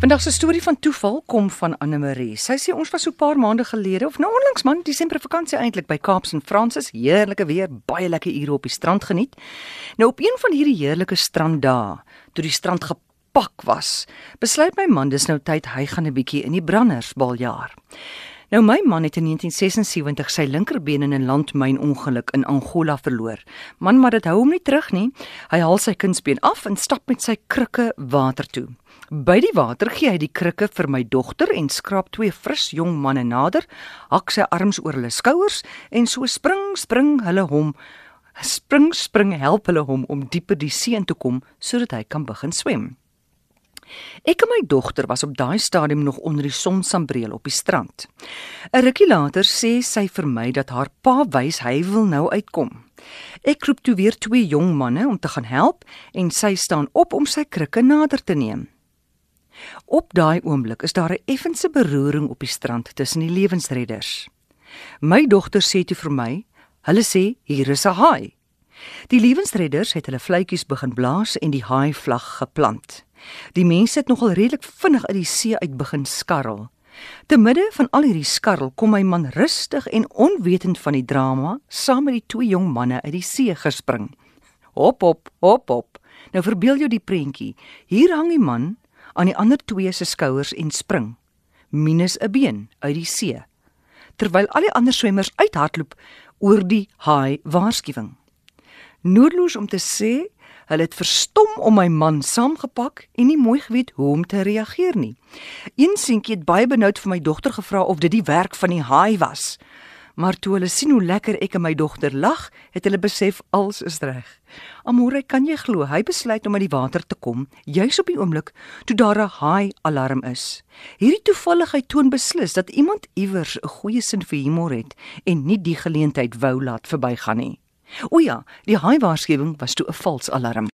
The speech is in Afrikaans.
Vandag se storie van toeval kom van Anne Marie. Sy sê ons was so 'n paar maande gelede of nou onlangs man, Desember vakansie eintlik by Kaaps en Fransis, heerlike weer, baie lekker ure op die strand geniet. Nou op een van hierdie heerlike stranddae, toe die strand gepak was, besluit my man dis nou tyd hy gaan 'n bietjie in die branders baljaar. Nou my man het in 1976 sy linkerbeen in 'n landmyn ongeluk in Angola verloor. Man, maar dit hou hom nie terug nie. Hy haal sy kunsbeen af en stap met sy krikke water toe. By die water gee hy die krikke vir my dogter en skraap twee fris jong manne nader, hak sy arms oor hulle skouers en so spring spring hulle hom spring spring help hulle hom om dieper die see in te kom sodat hy kan begin swem. Ek en my dogter was op daai stadium nog onder die sonsambreel op die strand. 'n Rukkie later sê sy vir my dat haar pa wys hy wil nou uitkom. Ek roep toe weer twee jong manne om te gaan help en sy staan op om sy krikke nader te neem. Op daai oomblik is daar 'n effense beroering op die strand tussen die lewensredders. My dogter sê toe vir my, hulle sê hier is 'n haai. Die lewensredders het hulle vletjies begin blaas en die haai vlag geplant. Die mense het nogal redelik vinnig uit die see uit begin skarrel. Te midde van al hierdie skarrel kom my man rustig en onwetend van die drama saam met die twee jong manne uit die see gespring. Hop hop hop hop. Nou verbeel jou die prentjie. Hier hang die man aan die ander twee se skouers en spring minus 'n been uit die see terwyl al die ander swemmers uithardloop oor die haai waarskuwing noodloos om te sê hulle het verstom om my man saamgepak en nie mooi geweet hoe om te reageer nie een seentjie het baie benoud vir my dogter gevra of dit die werk van die haai was Maar toe hulle sien hoe lekker ek en my dogter lag, het hulle besef alles is reg. Amore, kan jy glo, hy besluit om uit die water te kom, juis op die oomblik toe daar 'n haai alarm is. Hierdie toevalligheid toon beslis dat iemand iewers 'n goeie sin vir humor het en nie die geleentheid wou laat verbygaan nie. O ja, die haai waarskuwing was toe 'n vals alarm.